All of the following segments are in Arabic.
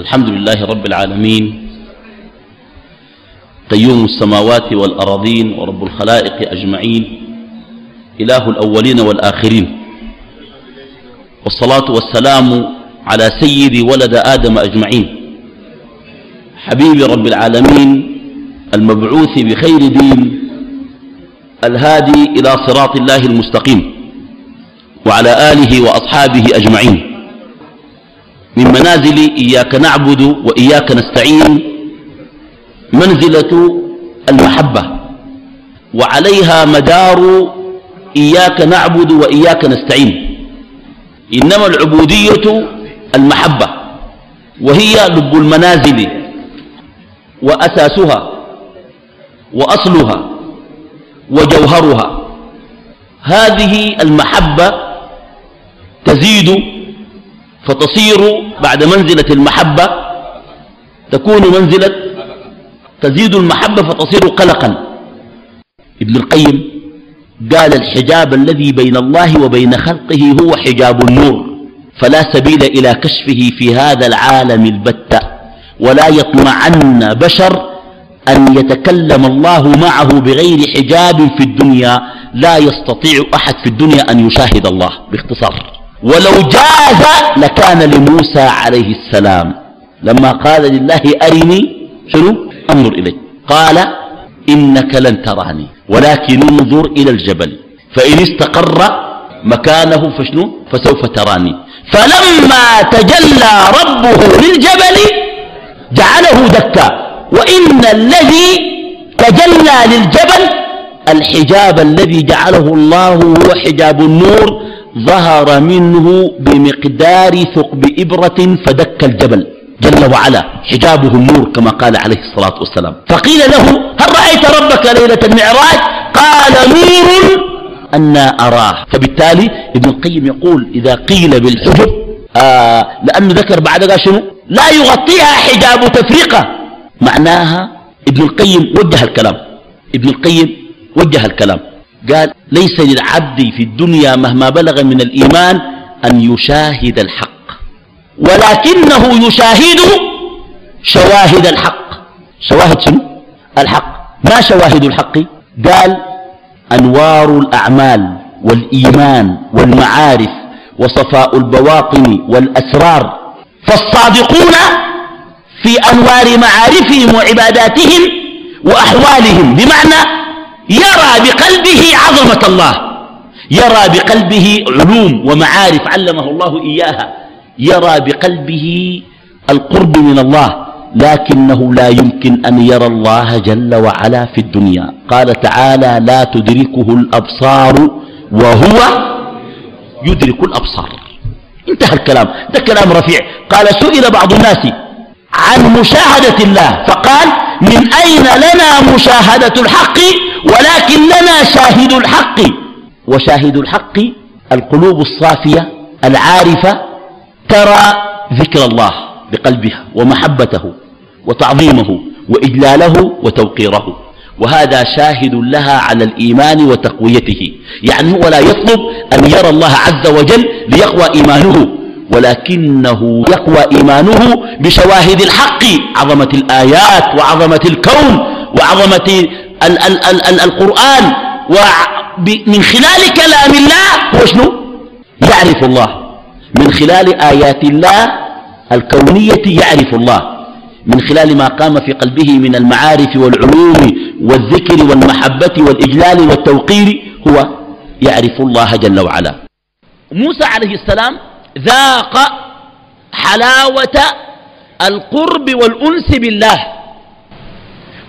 الحمد لله رب العالمين. قيوم السماوات والأراضين ورب الخلائق أجمعين. إله الأولين والآخرين. والصلاة والسلام على سيد ولد آدم أجمعين. حبيب رب العالمين المبعوث بخير دين الهادي إلى صراط الله المستقيم. وعلى آله وأصحابه أجمعين. من منازل إياك نعبد وإياك نستعين منزلة المحبة وعليها مدار إياك نعبد وإياك نستعين. إنما العبودية المحبة وهي لب المنازل وأساسها وأصلها وجوهرها. هذه المحبة تزيد فتصير بعد منزلة المحبة تكون منزلة تزيد المحبة فتصير قلقا. ابن القيم قال الحجاب الذي بين الله وبين خلقه هو حجاب النور فلا سبيل إلى كشفه في هذا العالم البتة ولا يطمعن بشر أن يتكلم الله معه بغير حجاب في الدنيا لا يستطيع أحد في الدنيا أن يشاهد الله باختصار. ولو جاز لكان لموسى عليه السلام. لما قال لله أرني شنو؟ أنظر إلي قال إنك لن تراني ولكن انظر إلى الجبل. فإن استقر مكانه فشنو؟ فسوف تراني. فلما تجلى ربه للجبل جعله دكا. وإن الذي تجلى للجبل الحجاب الذي جعله الله هو حجاب النور. ظهر منه بمقدار ثقب إبرة فدك الجبل. جل وعلا حجابه النور كما قال عليه الصلاة والسلام. فقيل له هل رأيت ربك ليلة المعراج؟ قال نور أنا أراه. فبالتالي ابن القيم يقول إذا قيل بالحجب آه ذكر بعد شنو؟ لا يغطيها حجاب تفرقة معناها ابن القيم وجه الكلام. ابن القيم وجه الكلام. قال ليس للعبد في الدنيا مهما بلغ من الإيمان أن يشاهد الحق. ولكنه يشاهد شواهد الحق. شواهد شنو؟ الحق. ما شواهد الحق؟ قال أنوار الأعمال والإيمان والمعارف وصفاء البواطن والأسرار فالصادقون في أنوار معارفهم وعباداتهم وأحوالهم. بمعنى يرى بقلبه عظمة الله. يرى بقلبه علوم ومعارف علمه الله إياها. يرى بقلبه القرب من الله. لكنه لا يمكن أن يرى الله جل وعلا في الدنيا. قال تعالى لا تدركه الأبصار وهو يدرك الأبصار. انتهى الكلام. ده كلام رفيع. قال سئل بعض الناس عن مشاهدة الله. فقال من أين لنا مشاهدة الحق ولكن لنا شاهد الحق؟ وشاهد الحق القلوب الصافية العارفة ترى ذكر الله بقلبها ومحبته وتعظيمه وإجلاله وتوقيره. وهذا شاهد لها على الإيمان وتقويته. يعني هو لا يطلب أن يرى الله عز وجل ليقوى إيمانه. ولكنه يقوى إيمانه بشواهد الحق عظمة الآيات وعظمة الكون وعظمة ال ال ال ال القرآن ومن خلال كلام الله هو شنو؟ يعرف الله. من خلال آيات الله الكونية يعرف الله. من خلال ما قام في قلبه من المعارف والعلوم والذكر والمحبة والإجلال والتوقير هو يعرف الله جل وعلا. موسى عليه السلام ذاق حلاوة القرب والأنس بالله.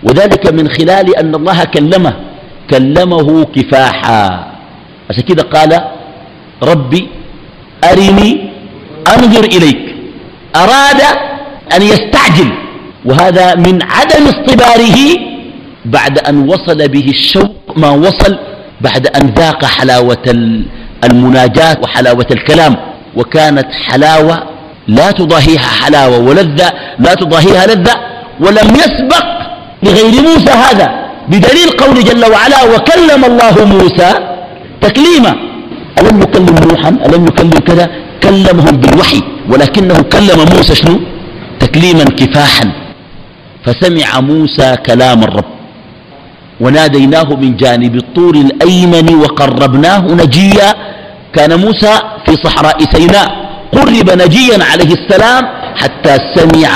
وذلك من خلال أن الله كلمه كلمه كفاحا. عشان كده قال ربي أرني أنظر إليك. أراد أن يستعجل. وهذا من عدم اصطباره بعد أن وصل به الشوق ما وصل بعد أن ذاق حلاوة المناجاة وحلاوة الكلام. وكانت حلاوة لا تضاهيها حلاوة ولذة لا تضاهيها لذة ولم يسبق لغير موسى هذا بدليل قول جل وعلا وكلم الله موسى تكليما. ألم يكلم نوحا؟ ألم يكلم كذا؟ كلمهم بالوحي ولكنه كلم موسى شنو؟ تكليما كفاحا. فسمع موسى كلام الرب وناديناه من جانب الطور الأيمن وقربناه نجيا كان موسى في صحراء سيناء قرب نجيا عليه السلام حتى سمع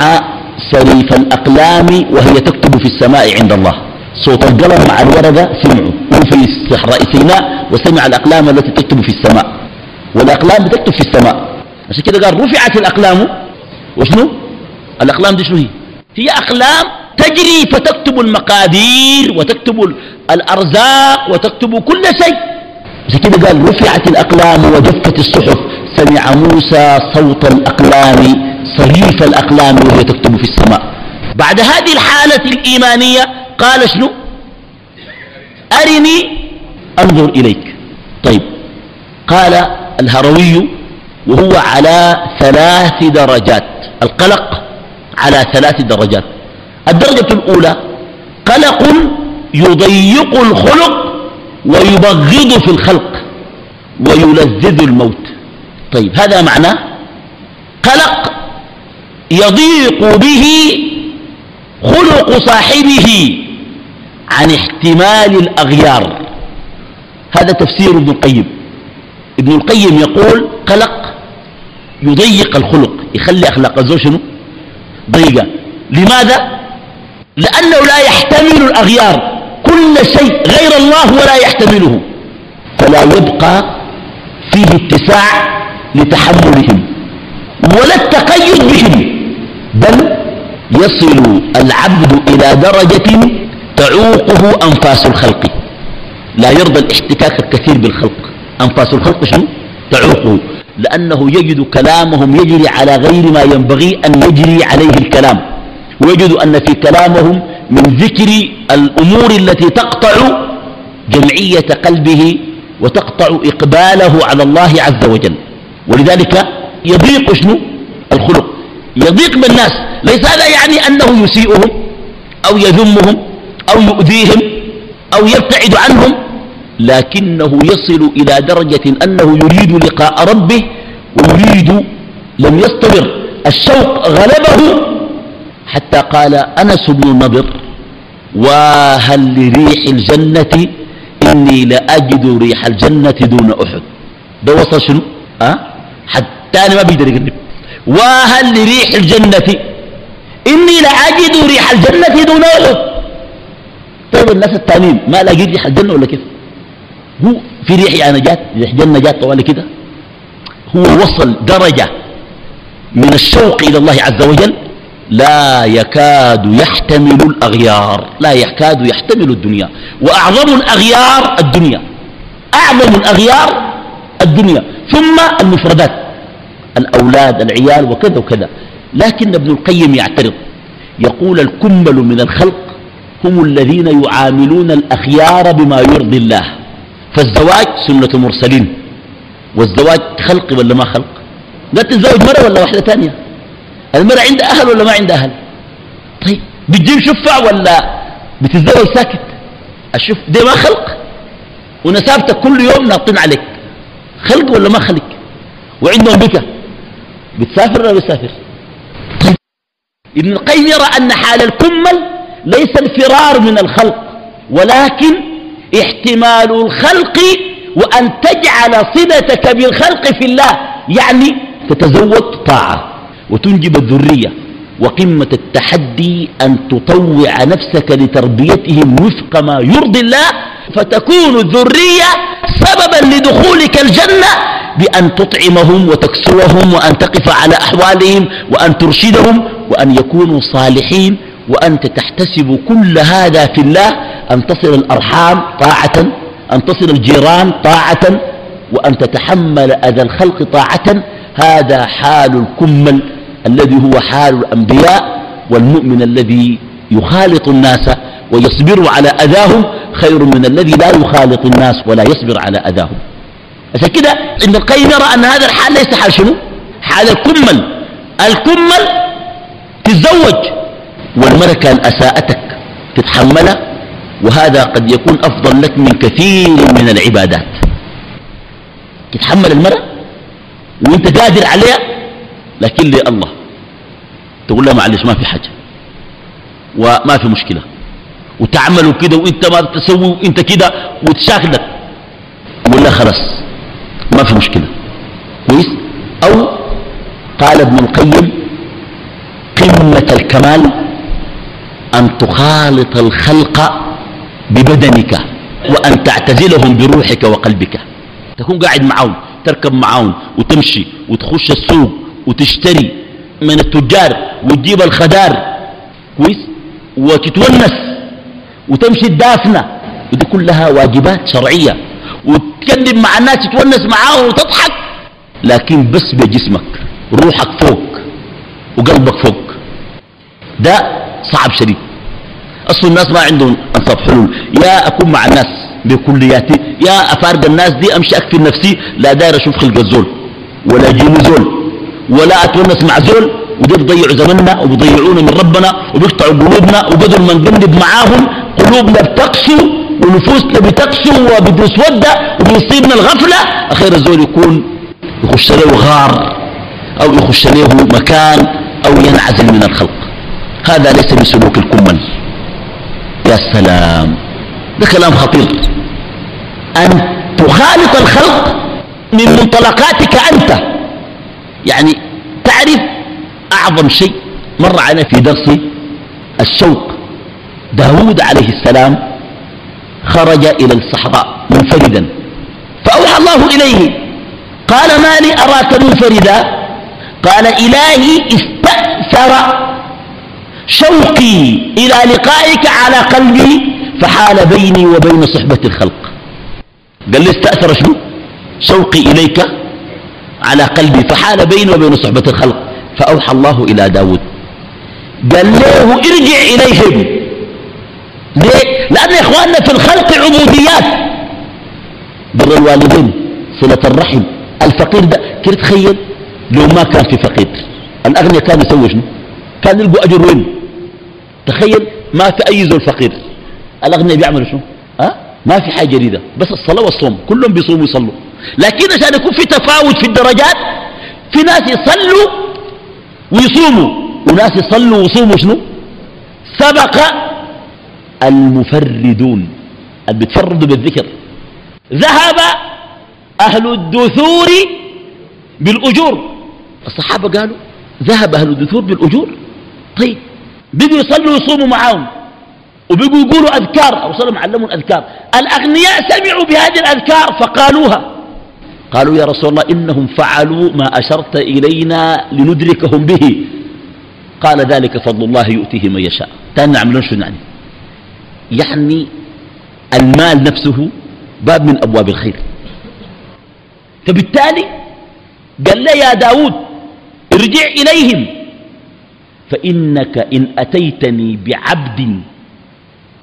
سريف الأقلام وهي تكتب في السماء عند الله. صوت القلم مع الورقة سمعوا وفي صحراء سيناء وسمع الأقلام التي تكتب في السماء. والأقلام بتكتب في السماء. عشان كده قال رفعت الأقلام. وشنو؟ الأقلام دي شنو هي؟ هي أقلام تجري فتكتب المقادير وتكتب الأرزاق وتكتب كل شيء. عشان كده قال رفعت الأقلام وجفت الصحف. سمع موسى صوت الأقلام صريف الأقلام وهي تكتب في السماء. بعد هذه الحالة الإيمانية قال شنو؟ أرني أنظر إليك. طيب. قال الهروي وهو على ثلاث درجات. القلق على ثلاث درجات. الدرجة الأولى قلق يضيق الخلق ويبغض في الخلق ويلذذ الموت. طيب هذا معناه قلق يضيق به خلق صاحبه عن احتمال الأغيار. هذا تفسير ابن القيم. ابن القيم يقول قلق يضيق الخلق يخلي أخلاق الزوج شنو؟ ضيقة. لماذا؟ لأنه لا يحتمل الأغيار. كل شيء غير الله ولا يحتمله. فلا يبقى فيه اتساع لتحملهم ولا التقيد بهم بل يصل العبد إلى درجة تعوقه أنفاس الخلق. لا يرضى الاحتكاك الكثير بالخلق. أنفاس الخلق شنو؟ تعوقه. لأنه يجد كلامهم يجري على غير ما ينبغي أن يجري عليه الكلام. ويجد أن في كلامهم من ذكر الأمور التي تقطع جمعية قلبه وتقطع إقباله على الله عز وجل. ولذلك يضيق شنو؟ الخلق. يضيق بالناس ليس هذا يعني أنه يسيئهم أو يذمهم أو يؤذيهم أو يبتعد عنهم لكنه يصل إلى درجة أنه يريد لقاء ربه ويريد لم يستمر. الشوق غلبه حتى قال أنس بن النضر وهل لريح الجنة إني لأجد ريح الجنة دون أحد. ده وصل شنو؟ أه؟ حتى أنا ما بيقدر يقرب. وهل لريح الجنة إني لأجد ريح الجنة دون أحد. طيب الناس التانيين ما لاقي ريح الجنة ولا كيف؟ هو في ريح يعني جات ريح جنة جات طوال كده. هو وصل درجة من الشوق إلى الله عز وجل لا يكاد يحتمل الأغيار لا يكاد يحتمل الدنيا. وأعظم الأغيار الدنيا. أعظم الأغيار الدنيا. ثم المفردات. الأولاد العيال وكذا وكذا. لكن ابن القيم يعترض. يقول الكمل من الخلق هم الذين يعاملون الأخيار بما يرضي الله. فالزواج سنة مرسلين والزواج خلق ولا ما خلق؟ لا تتزوج مرة ولا واحدة ثانية. المرأة عندها أهل ولا ما عندها أهل؟ طيب بتجيب شفع ولا بتتزوج ساكت؟ الشف ده ما خلق؟ ونسابتك كل يوم ناطين عليك. خلق ولا ما خلق؟ وعندهم بك بتسافر ولا بتسافر؟ طيب ابن القيم يرى أن حال الكمل ليس الفرار من الخلق ولكن احتمال الخلق وأن تجعل صلتك بالخلق في الله يعني تتزوج طاعة. وتنجب الذرية وقمة التحدي أن تطوع نفسك لتربيتهم وفق ما يرضي الله فتكون الذرية سببا لدخولك الجنة بأن تطعمهم وتكسوهم وأن تقف على أحوالهم وأن ترشدهم وأن يكونوا صالحين وأنت تحتسب كل هذا في الله أن تصل الأرحام طاعة أن تصل الجيران طاعة وأن تتحمل أذى الخلق طاعة هذا حال الكمل. الذي هو حال الأنبياء والمؤمن الذي يخالط الناس ويصبر على أذاهم خير من الذي لا يخالط الناس ولا يصبر على أذاهم. عشان كده ابن القيم يرى أن هذا الحال ليس حال شنو؟ حال الكمل. الكمل تتزوج والمرأة كان أساءتك تتحملها وهذا قد يكون أفضل لك من كثير من العبادات. تتحمل المرأة وانت قادر عليها لكن لله تقول له معلش ما في حاجة. وما في مشكلة. وتعملوا كده وانت ما تسوي وانت كده وتشاكلك. يقول له خلاص ما في مشكلة. كويس؟ أو قال ابن القيم قمة الكمال أن تخالط الخلق ببدنك وأن تعتزلهم بروحك وقلبك. تكون قاعد معاهم تركب معاهم وتمشي وتخش السوق وتشتري من التجار وتجيب الخدار كويس؟ وتتونس وتمشي الدافنة ودي كلها واجبات شرعية. وتكلم مع الناس تتونس معاهم وتضحك. لكن بس بجسمك روحك فوق وقلبك فوق. ده صعب شديد. أصل الناس ما عندهم أنصاب حلول. يا أكون مع الناس بكلياتي يا أفارق الناس دي أمشي أكفي نفسي لا داير أشوف خلق الزول ولا يجيني زول. ولا أتونس مع زول ودي زمننا وبيضيعونا من ربنا وبيقطعوا قلوبنا وبدل ما نقلب معاهم قلوبنا بتقسو ونفوسنا بتقسو وبتسود وبيصيبنا الغفلة أخير الزول يكون يخش له غار أو يخش له مكان أو ينعزل من الخلق. هذا ليس بسلوك الكمل. يا سلام. ده كلام خطير. أن تخالط الخلق من منطلقاتك أنت. يعني تعرف أعظم شيء مر علينا في درس الشوق. داود عليه السلام خرج إلى الصحراء منفردا. فأوحى الله إليه قال ما لي أراك منفردا؟ قال إلهي استأثر شوقي إلى لقائك على قلبي فحال بيني وبين صحبة الخلق. قال لي استأثر شنو؟ شوقي إليك على قلبي فحال بيني وبين صحبة الخلق. فأوحى الله إلى داود. قال له ارجع إليهم. ليه؟ لأن يا إخواننا في الخلق عبوديات. بر الوالدين صلة الرحم. الفقير ده كيف تخيل؟ لو ما كان في فقير. الأغنياء كانوا يسوي شنو؟ كان يلقوا أجر وين؟ تخيل ما في أي زول فقير. الأغنياء بيعملوا شنو؟ أه؟ ما في حاجة جديدة. بس الصلاة والصوم كلهم بيصوموا ويصلوا لكن عشان يكون في تفاوت في الدرجات في ناس يصلوا ويصوموا وناس يصلوا ويصوموا شنو؟ سبق المفردون اللي بيتفردوا بالذكر. ذهب أهل الدثور بالأجور. الصحابة قالوا ذهب أهل الدثور بالأجور. طيب بيجوا يصلوا ويصوموا معاهم وبيجوا يقولوا أذكار. أو صلوا علموا الأذكار الأغنياء سمعوا بهذه الأذكار فقالوها. قالوا يا رسول الله إنهم فعلوا ما أشرت إلينا لندركهم به. قال ذلك فضل الله يؤتيه من يشاء. تاني نعملون شو يعني يعني المال نفسه باب من أبواب الخير. فبالتالي قال لي يا داود ارجع إليهم. فإنك إن أتيتني بعبد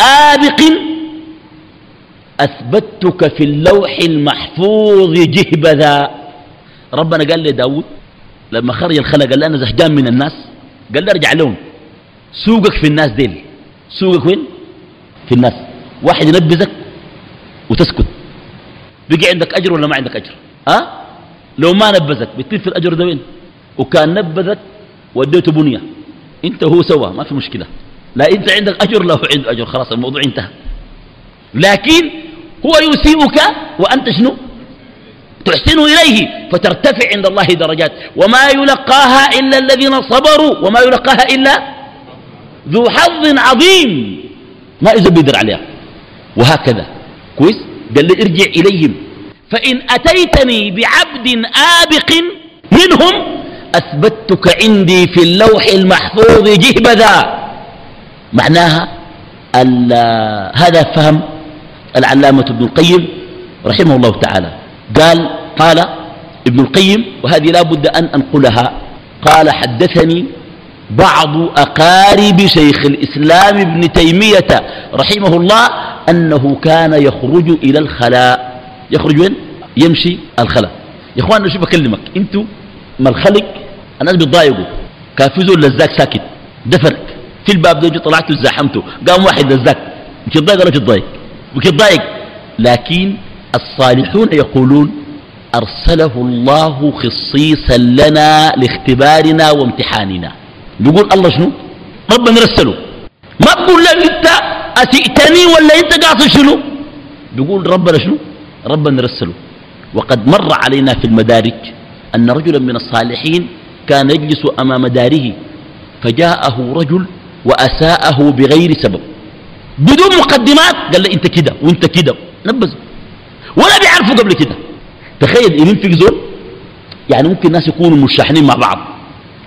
آبق أثبتك في اللوح المحفوظ جهبذا. ربنا قال لي داود لما خرج الخلق قال أنا زهجان من الناس. قال لي ارجع لهم. سوقك في الناس ديل. سوقك وين؟ في الناس. واحد ينبذك وتسكت. بقي عندك أجر ولا ما عندك أجر؟ ها؟ أه؟ لو ما نبذك بتلف الأجر ده وين؟ وكان نبذك وديته بنية. أنت هو سوا ما في مشكلة. لا أنت عندك أجر لا هو عنده أجر. خلاص الموضوع انتهى. لكن هو يسيئك وأنت شنو؟ تحسن إليه فترتفع عند الله درجات. وما يلقاها إلا الذين صبروا وما يلقاها إلا ذو حظ عظيم. ما إذا بيدر عليها. وهكذا. كويس؟ قال لي ارجع إليهم. فإن أتيتني بعبد آبق منهم أثبتك عندي في اللوح المحفوظ جهبذا. معناها هذا فهم العلامة ابن القيم رحمه الله تعالى. قال قال ابن القيم وهذه لا بد أن أنقلها. قال حدثني بعض أقارب شيخ الإسلام ابن تيمية رحمه الله أنه كان يخرج إلى الخلاء. يخرج وين؟ يمشي الخلاء. يا اخواننا شو بكلمك أنتوا ما الخلق؟ الناس بيتضايقوا. كان في زول لزاك ساكت. دفرك في الباب ده طلعت زاحمته قام واحد لزاك بتتضايق ولا بتتضايق بتتضايق لكن الصالحون يقولون أرسله الله خصيصا لنا لاختبارنا وامتحاننا. بيقول الله شنو؟ ربنا رسله. ما بقول له أنت أتئتني ولا أنت قاصد شنو؟ بيقول ربنا شنو؟ ربنا رسله. وقد مر علينا في المدارج أن رجلا من الصالحين كان يجلس أمام داره فجاءه رجل وأساءه بغير سبب. بدون مقدمات. قال له انت كده وانت كده. نبذ. ولا بيعرفوا قبل كده. تخيل ينفق زول يعني ممكن الناس يكونوا مشاحنين مع بعض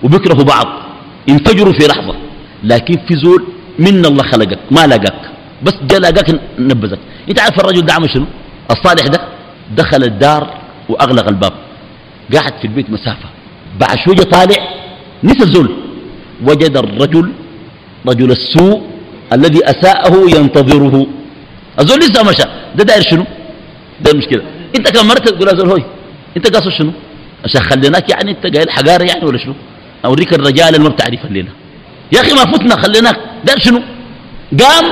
وبيكرهوا بعض. ينفجروا في لحظة. لكن في زول من الله خلقك ما لقاك. بس جاء لقاك نبذك. انت عارف الرجل ده عمل شنو؟ الصالح ده دخل الدار وأغلق الباب. قاعد في البيت مسافة. بعد شوية طالع نسى الزول. وجد الرجل رجل السوء الذي أساءه ينتظره. الزول لسه مشى ده داير شنو؟ ده المشكلة إنت كم مرة تقول يا هوي؟ إنت قاصد شنو؟ عشان خليناك يعني أنت قايل حقارة يعني ولا شنو؟ أوريك الرجال اللي ما بتعرف الليلة. يا أخي ما فتنا خليناك. داير شنو؟ قام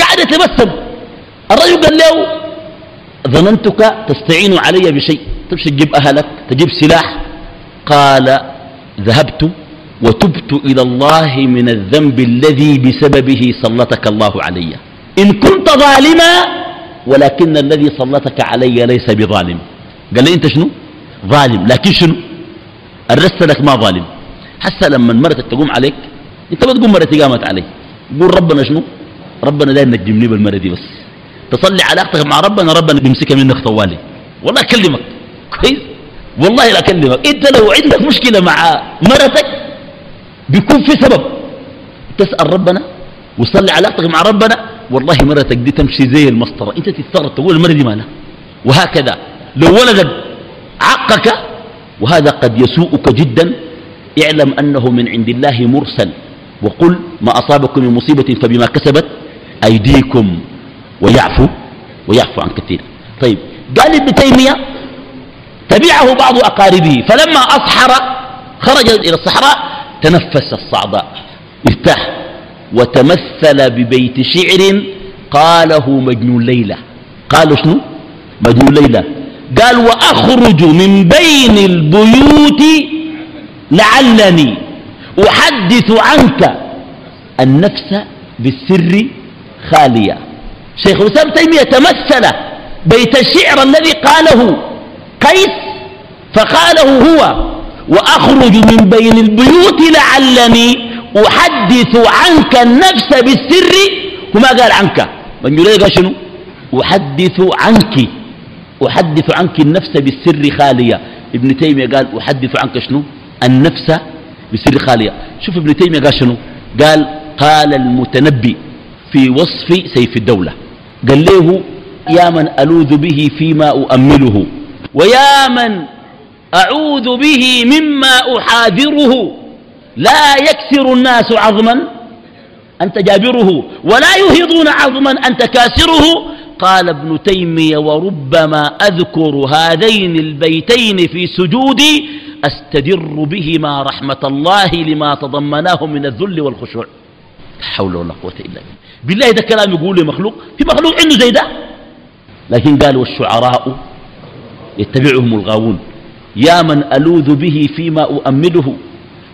قاعد يتبسم. الرجل قال له ظننتك تستعين علي بشيء. تمشي تجيب أهلك تجيب سلاح. قال ذهبت وتبت إلى الله من الذنب الذي بسببه سلطك الله علي. إن كنت ظالما ولكن الذي سلطك علي ليس بظالم. قال لي أنت شنو؟ ظالم. لكن شنو؟ الرست لك ما ظالم. حتى لما مرتك تقوم عليك أنت ما تقوم مرتي قامت علي قول ربنا شنو؟ ربنا داير نجمني بالمرة دي بس. تصلي علاقتك مع ربنا ربنا بيمسكها منك طوالي. والله أكلمك. كويس؟ والله لا أكلمك. إنت لو عندك مشكلة مع مرتك بيكون في سبب. تسأل ربنا وصلي علاقتك مع ربنا. والله مرتك دي تمشي زي المسطرة. أنت تستغرب تقول المرة دي مالها وهكذا. لو ولدك عقك وهذا قد يسوءك جدا. اعلم أنه من عند الله مرسل. وقل ما أصابكم من مصيبة فبما كسبت أيديكم. ويعفو ويعفو عن كثير. طيب قال ابن تيمية تبعه بعض أقاربه. فلما أصحر خرج إلى الصحراء تنفس الصعداء ارتاح. وتمثل ببيت شعر قاله مجنون ليلى. قالوا شنو؟ مجنون ليلى. قال وأخرج من بين البيوت لعلني أحدث عنك النفس بالسر خاليا شيخ الإسلام تيمية تمثل بيت الشعر الذي قاله قيس فقاله هو وأخرج من بين البيوت لعلني أحدث عنك النفس بالسر. وما قال عنك؟ من يقول قال شنو؟ أحدث عنك. أحدث عنك النفس بالسر خالية. ابن تيمية قال أحدث عنك شنو؟ النفس بالسر خالية. شوف ابن تيمية قال شنو؟ قال قال المتنبي في وصف سيف الدولة. قال له يا من ألوذ به فيما أؤمله. ويا من أعوذ به مما أحاذره. لا يكسر الناس عظما أنت جابره ولا يهضون عظما أنت كاسره قال ابن تيمية وربما أذكر هذين البيتين في سجودي أستدر بهما رحمة الله لما تضمناه من الذل والخشوع. لا حول ولا قوة إلا بالله. بالله ده كلام يقول مخلوق. في مخلوق عنده زي ده؟ لكن قال والشعراء يتبعهم الغاوون. يا من ألوذ به فيما أؤمله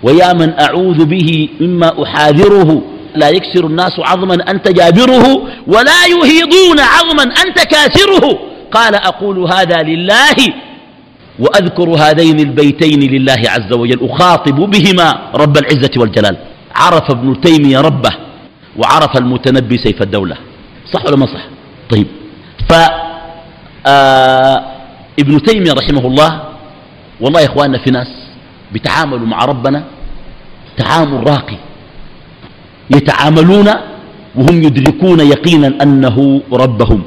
ويا من أعوذ به مما أحاذره. لا يكسر الناس عظما أنت جابره ولا يهيضون عظما أنت كاسره قال أقول هذا لله وأذكر هذين البيتين لله عز وجل أخاطب بهما رب العزة والجلال. عرف ابن تيمية ربه وعرف المتنبي سيف الدولة. صح ولا ما صح؟ طيب. ف آه ابن تيمية رحمه الله والله يا إخواننا في ناس بيتعاملوا مع ربنا تعامل راقي يتعاملون وهم يدركون يقينا أنه ربهم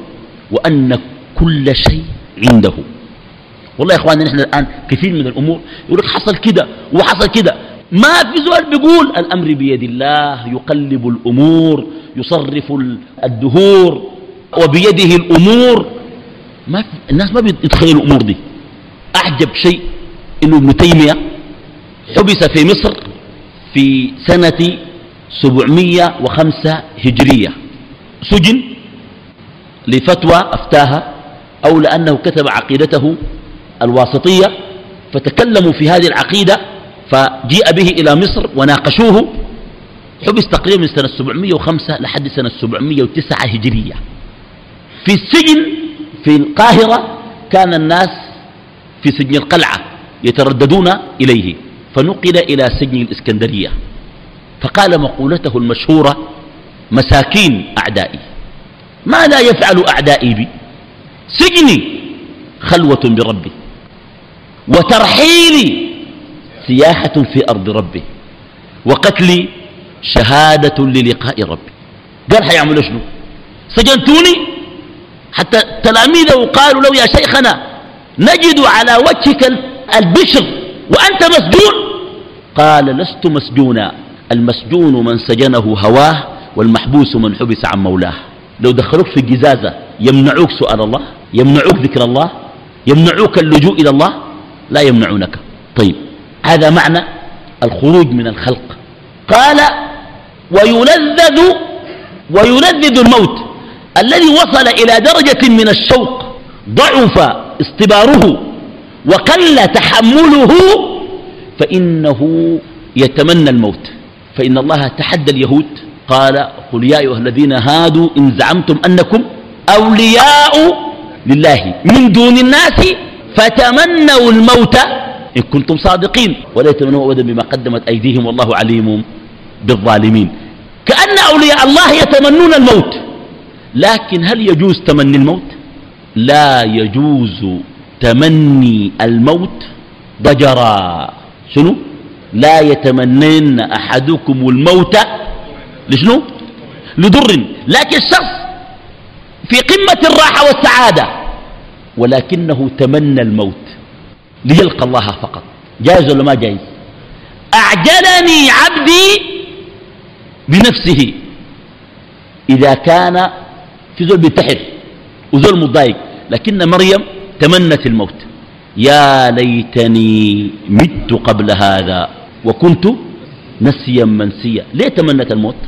وأن كل شيء عنده. والله يا إخواننا نحن الآن كثير من الأمور يقول لك حصل كده وحصل كده. ما في زول بيقول الأمر بيد الله يقلب الأمور يصرف الدهور وبيده الأمور. ما الناس ما بيتخيلوا الأمور دي. أعجب شيء ابن تيمية حبس في مصر في سنة 705 هجرية. سجن لفتوى أفتاها أو لأنه كتب عقيدته الواسطية فتكلموا في هذه العقيدة فجيء به إلى مصر وناقشوه. حبس تقريبا من سنة 705 لحد سنة 709 هجرية. في السجن في القاهرة كان الناس في سجن القلعة. يترددون إليه. فنقل إلى سجن الإسكندرية. فقال مقولته المشهورة مساكين أعدائي. ما لا يفعل أعدائي بي. سجني خلوة بربي. وترحيلي سياحة في أرض ربي. وقتلي شهادة للقاء ربي. قال حيعملوا شنو؟ سجنتوني حتى تلاميذه قالوا له يا شيخنا نجد على وجهك البشر وأنت مسجون. قال لست مسجونا. المسجون من سجنه هواه والمحبوس من حبس عن مولاه. لو دخلوك في الجزازة يمنعوك سؤال الله يمنعوك ذكر الله يمنعوك اللجوء إلى الله لا يمنعونك. طيب هذا معنى الخروج من الخلق. قال ويلذذ ويلذذ الموت. الذي وصل إلى درجة من الشوق ضعف اصطباره وقل تحمله فإنه يتمنى الموت. فإن الله تحدى اليهود. قال قل يا أيها الذين هادوا إن زعمتم أنكم أولياء لله من دون الناس فتمنوا الموت إن كنتم صادقين. ولا يتمنوا أبدا بما قدمت أيديهم والله عليم بالظالمين. كأن أولياء الله يتمنون الموت. لكن هل يجوز تمني الموت؟ لا يجوز. تمني الموت ضجرا. شنو؟ لا يتمنين أحدكم الموت لشنو؟ لضر. لكن الشخص في قمة الراحة والسعادة ولكنه تمنى الموت ليلقى الله فقط. جائز ولا ما جائز؟ أعجلني عبدي بنفسه. إذا كان في زول بينتحر وزول متضايق لكن مريم تمنت الموت. يا ليتني مت قبل هذا وكنت نسيا منسيا. ليه تمنت الموت؟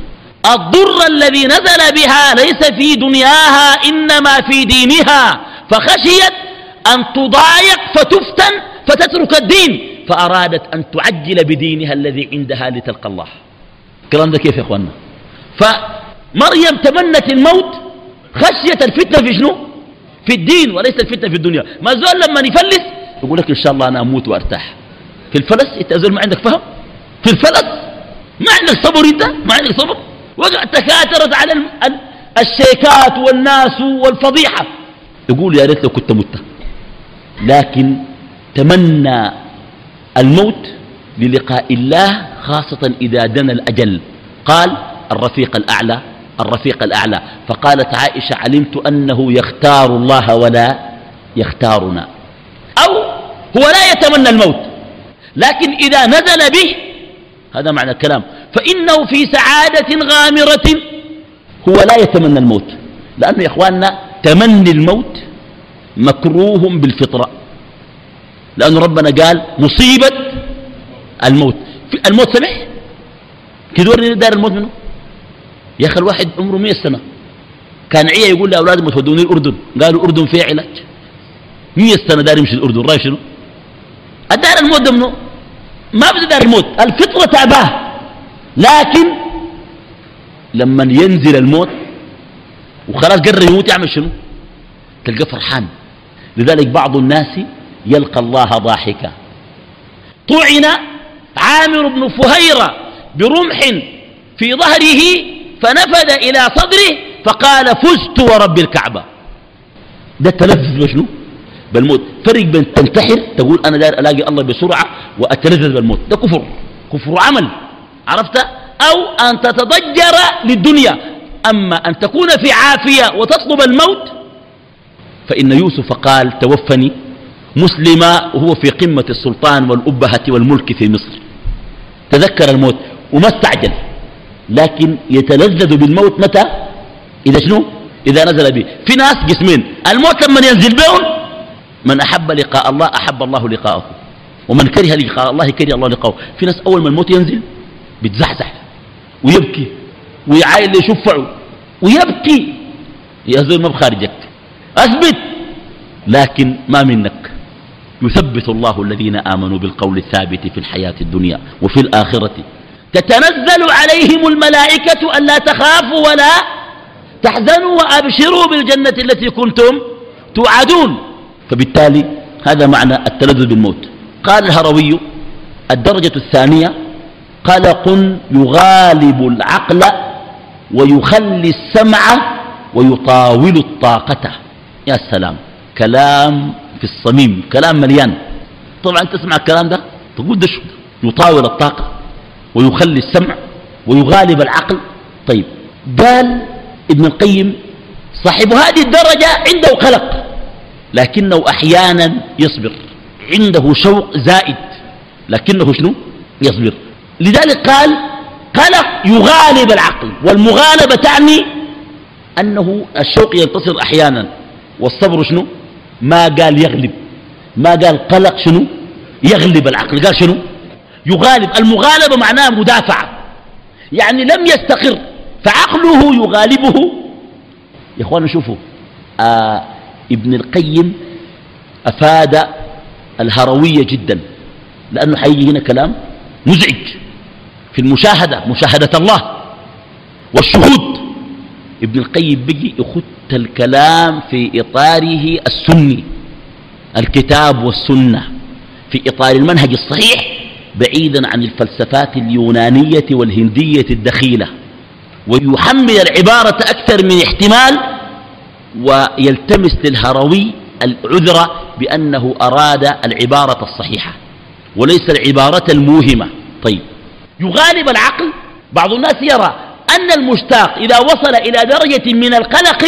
الضر الذي نزل بها ليس في دنياها إنما في دينها. فخشيت أن تضايق فتفتن فتترك الدين. فأرادت أن تعجل بدينها الذي عندها لتلقى الله. الكلام ده كيف يا أخوانا فمريم تمنت الموت. خشية الفتنة في شنو؟ في الدين وليس الفتنة في الدنيا. ما زول لما يفلس يقول لك إن شاء الله أنا أموت وأرتاح. في الفلس أنت ما عندك فهم؟ في الفلس ما عندك صبر أنت؟ ما عندك صبر؟ وقع تكاثرت على الشيكات والناس والفضيحة. يقول يا ريت لو كنت مت. لكن تمنى الموت للقاء الله خاصة إذا دنا الأجل. قال الرفيق الأعلى الرفيق الأعلى. فقالت عائشة علمت أنه يختار الله ولا يختارنا. أو هو لا يتمنى الموت لكن إذا نزل به هذا معنى الكلام. فإنه في سعادة غامرة هو لا يتمنى الموت. لأنه يا إخواننا تمني الموت مكروه بالفطرة. لأن ربنا قال مصيبة الموت. الموت سمح كدورني دار الموت منه؟ يا أخي الواحد عمره مئة سنة. كان عيه يقول لأولادهم تودوني الأردن. قالوا الأردن فيها علاج مئة سنة دار يمشي الأردن. رأي شنو؟ الدار الموت منه ما بده دار الموت. الفطرة تعباه. لكن لما ينزل الموت وخلاص قرر يموت يعمل شنو؟ تلقى فرحان. لذلك بعض الناس يلقى الله ضاحكا. طعن عامر بن فهيرة برمح في ظهره فنفذ إلى صدره فقال فزت ورب الكعبة. ده التلذذ بشنو؟ بالموت. فرق بين تنتحر تقول أنا داير ألاقي الله بسرعة وأتلذذ بالموت. ده كفر. كفر عمل. عرفت؟ أو أن تتضجر للدنيا. أما أن تكون في عافية وتطلب الموت فإن يوسف قال توفني مسلما وهو في قمة السلطان والأبهة والملك في مصر. تذكر الموت وما استعجل. لكن يتلذذ بالموت متى؟ إذا شنو؟ إذا نزل به. في ناس جسمين. الموت لما ينزل بهم من أحب لقاء الله أحب الله لقاءه. ومن كره لقاء الله كره الله لقاءه. في ناس أول ما الموت ينزل بتزحزح ويبكي ويعاين يشفعه ويبكي. يا زول ما بخارجك. أثبت. لكن ما منك. يثبت الله الذين آمنوا بالقول الثابت في الحياة الدنيا وفي الآخرة. تتنزل عليهم الملائكة ألا تخافوا ولا تحزنوا وأبشروا بالجنة التي كنتم توعدون. فبالتالي هذا معنى التلذذ بالموت. قال الهروي الدرجة الثانية قلق يغالب العقل ويخلي السمع ويطاول الطاقة. يا سلام كلام في الصميم كلام مليان. طبعا تسمع الكلام ده؟ تقول ده شو يطاول الطاقة. ويخلي السمع ويغالب العقل. طيب قال ابن القيم صاحب هذه الدرجة عنده قلق لكنه أحيانا يصبر. عنده شوق زائد لكنه شنو؟ يصبر. لذلك قال قلق يغالب العقل والمغالبة تعني أنه الشوق ينتصر أحيانا. والصبر شنو؟ ما قال يغلب. ما قال قلق شنو؟ يغلب العقل. قال شنو؟ يغالب. المغالبة معناها مدافعة يعني لم يستقر فعقله يغالبه. يا اخوانا شوفوا آه ابن القيم أفاد الهروية جدا لأنه حيجي هنا كلام مزعج. في المشاهدة مشاهدة الله والشهود. ابن القيم بيجي يخت الكلام في إطاره السني الكتاب والسنة في إطار المنهج الصحيح. بعيدا عن الفلسفات اليونانية والهندية الدخيلة ويحمل العبارة أكثر من احتمال ويلتمس للهروي العذر بأنه أراد العبارة الصحيحة وليس العبارة الموهمة. طيب يغالب العقل بعض الناس يرى أن المشتاق إذا وصل إلى درجة من القلق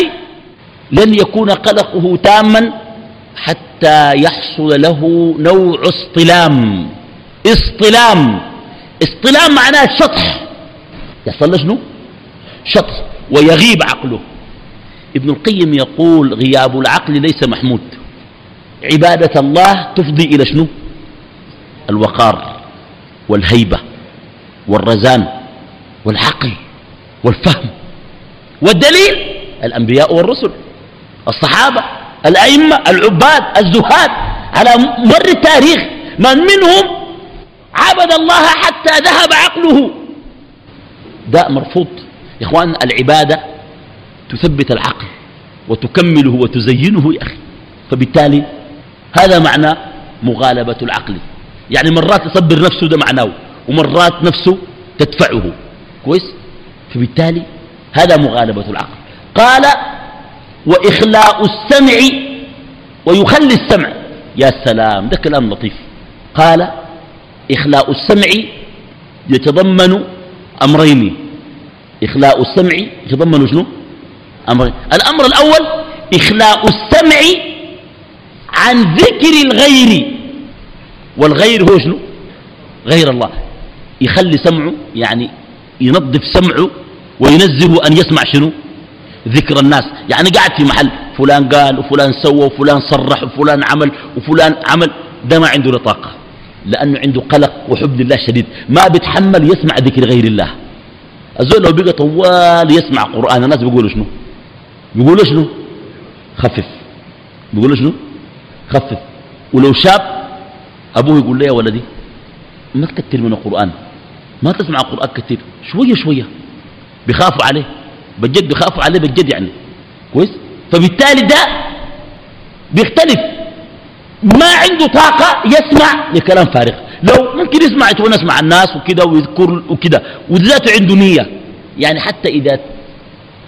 لن يكون قلقه تاما حتى يحصل له نوع اصطلام. اصطلام اصطلام معناه شطح. يحصل له شنو؟ شطح ويغيب عقله. ابن القيم يقول غياب العقل ليس محمود. عبادة الله تفضي إلى شنو؟ الوقار والهيبة والرزان والعقل والفهم والدليل الأنبياء والرسل الصحابة الأئمة العباد الزهاد على مر التاريخ من منهم عبد الله حتى ذهب عقله. ده مرفوض. يا إخوان العبادة تثبت العقل وتكمله وتزينه يا أخي. فبالتالي هذا معنى مغالبة العقل. يعني مرات يصبر نفسه ده معناه ومرات نفسه تدفعه. كويس؟ فبالتالي هذا مغالبة العقل. قال وإخلاء السمع ويخلي السمع. يا سلام ده كلام لطيف. قال إخلاء السمع يتضمن أمرين. إخلاء السمع يتضمن شنو؟ أمرين. الأمر الأول إخلاء السمع عن ذكر الغير. والغير هو شنو؟ غير الله. يخلي سمعه يعني ينظف سمعه وينزه أن يسمع شنو؟ ذكر الناس. يعني قاعد في محل فلان قال وفلان سوى وفلان صرح وفلان عمل وفلان عمل ده ما عنده طاقة. لأنه عنده قلق وحب لله شديد. ما بيتحمل يسمع ذكر غير الله. الزول لو بقى طوال يسمع قرآن الناس بيقولوا شنو؟ بيقولوا شنو؟ خفف. بيقولوا شنو؟ خفف. ولو شاب أبوه يقول له يا ولدي ما تكتر من القرآن. ما تسمع القرآن كثير شوية شوية. بيخافوا عليه. بجد بيخافوا عليه بجد يعني. كويس؟ فبالتالي ده بيختلف. ما عنده طاقة يسمع لكلام فارغ. لو ممكن يسمع يتونس مع الناس وكده ويذكر وكده وذاته عنده نية. يعني حتى إذا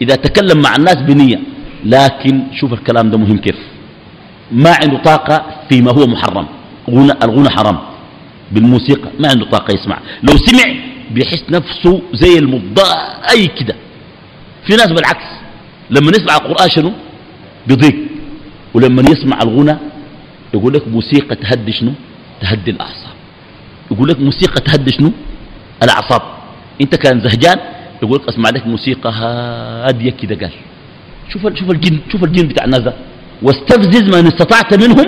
إذا تكلم مع الناس بنية. لكن شوف الكلام ده مهم كيف. ما عنده طاقة فيما هو محرم. غنى الغنى حرام. بالموسيقى ما عنده طاقة يسمع. لو سمع بيحس نفسه زي المضاء أي كده. في ناس بالعكس لما يسمع القرآن شنو؟ بيضيق ولما يسمع الغنى يقول لك موسيقى تهدي شنو؟ تهدي الأعصاب. يقول لك موسيقى تهدي شنو؟ الأعصاب. أنت كان زهجان يقول لك أسمع لك موسيقى هادية كده قال. شوف شوف الجن شوف الجن بتاع الناس ده. واستفزز من استطعت منهم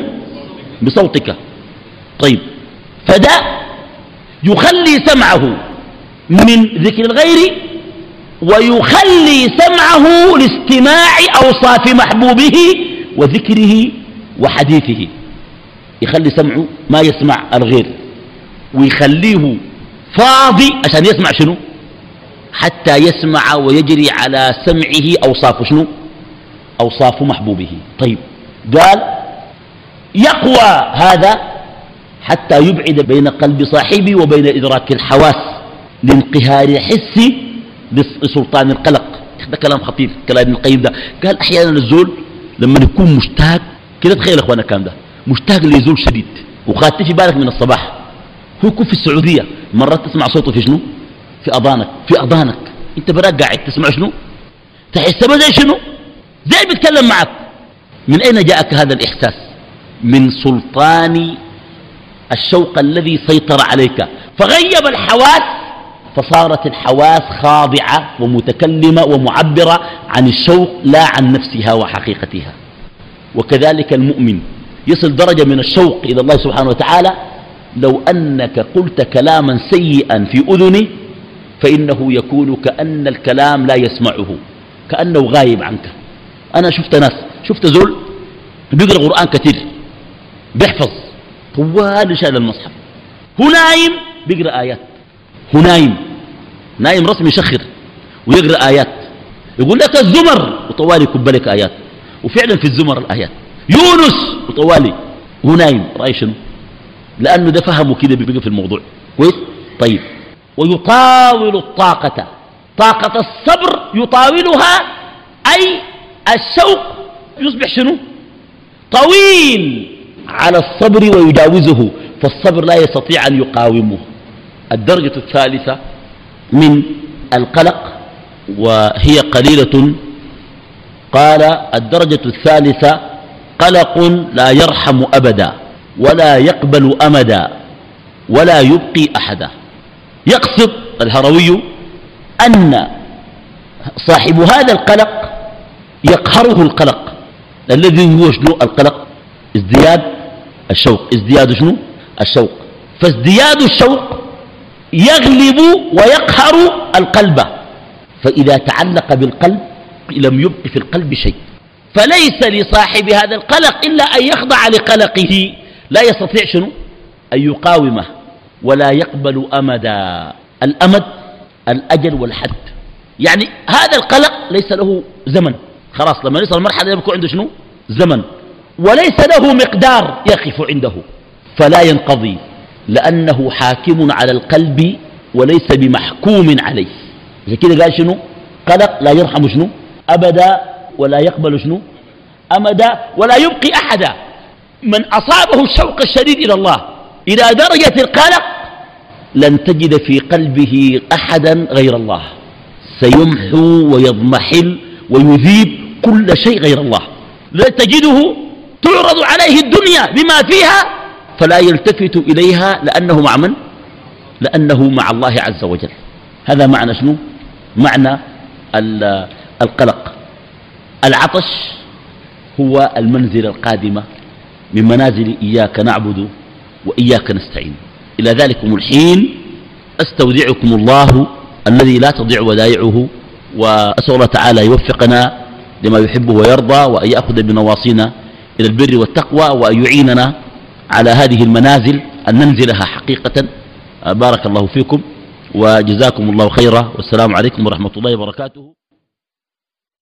بصوتك. طيب. فده يخلي سمعه من ذكر الغير ويخلي سمعه لاستماع أوصاف محبوبه وذكره وحديثه. يخلي سمعه ما يسمع الغير ويخليه فاضي عشان يسمع شنو؟ حتى يسمع ويجري على سمعه أوصاف شنو؟ أوصاف محبوبه. طيب قال يقوى هذا حتى يبعد بين قلب صاحبه وبين إدراك الحواس لانقهار الحس لسلطان القلق. ده كلام خطير كلام ابن القيم ده. قال أحيانا الزول لما يكون مشتاق كده تخيل أخوانا كان ده؟ مشتاق ليزول شديد. وخاتي في بالك من الصباح. هو يكون في السعودية. مرات تسمع صوته في شنو؟ في أضانك في أضانك أنت براك قاعد تسمع شنو؟ تحس زي شنو؟ زي بيتكلم معك. من أين جاءك هذا الإحساس؟ من سلطان الشوق الذي سيطر عليك. فغيب الحواس فصارت الحواس خاضعة ومتكلمة ومعبرة عن الشوق لا عن نفسها وحقيقتها. وكذلك المؤمن. يصل درجة من الشوق إلى الله سبحانه وتعالى. لو أنك قلت كلاما سيئا في أذني فإنه يكون كأن الكلام لا يسمعه كأنه غايب عنك. أنا شفت ناس شفت زول بيقرأ قرآن كثير بيحفظ طوال شال المصحف. هو نايم بيقرأ آيات. هو نايم نايم رسمي يشخر ويقرأ آيات. يقول لك الزمر وطوالي يكب لك آيات. وفعلا في الزمر الآيات. يونس وطوالي هو نايم رأي شنو؟ لأنه ده فهمه كده بيبقى في الموضوع. كويس؟ طيب. ويطاول الطاقة. طاقة الصبر يطاولها أي الشوق يصبح شنو؟ طويل على الصبر ويجاوزه. فالصبر لا يستطيع أن يقاومه. الدرجة الثالثة من القلق وهي قليلة. قال الدرجة الثالثة قلق لا يرحم أبدا ولا يقبل أمدا ولا يبقي أحدا. يقصد الهروي أن صاحب هذا القلق يقهره القلق. الذي هو شنو؟ القلق ازدياد الشوق. ازدياد شنو؟ الشوق. فازدياد الشوق يغلب ويقهر القلب. فإذا تعلق بالقلب لم يبق في القلب شيء. فليس لصاحب هذا القلق إلا أن يخضع لقلقه. لا يستطيع شنو؟ أن يقاومه ولا يقبل أمدا الأمد الأجل والحد. يعني هذا القلق ليس له زمن. خلاص لما يصل المرحلة يكون عنده شنو؟ زمن. وليس له مقدار يقف عنده. فلا ينقضي لأنه حاكم على القلب وليس بمحكوم عليه. كده قال شنو؟ قلق لا يرحم شنو؟ أبدا ولا يقبل شنو؟ أمدا ولا يبقي أحدا. من أصابه الشوق الشديد إلى الله إلى درجة القلق لن تجد في قلبه أحدا غير الله. سيمحو ويضمحل ويذيب كل شيء غير الله. لا تجده تعرض عليه الدنيا بما فيها فلا يلتفت إليها لأنه مع من؟ لأنه مع الله عز وجل. هذا معنى شنو؟ معنى القلق. العطش هو المنزلة القادمة من منازل إياك نعبد وإياك نستعين. إلى ذلكم الحين أستودعكم الله الذي لا تضيع ودائعه وأسأل الله تعالى يوفقنا لما يحبه ويرضى وأن يأخذ بنواصينا إلى البر والتقوى وأن يعيننا على هذه المنازل أن ننزلها حقيقة. بارك الله فيكم وجزاكم الله خيرا. والسلام عليكم ورحمة الله وبركاته.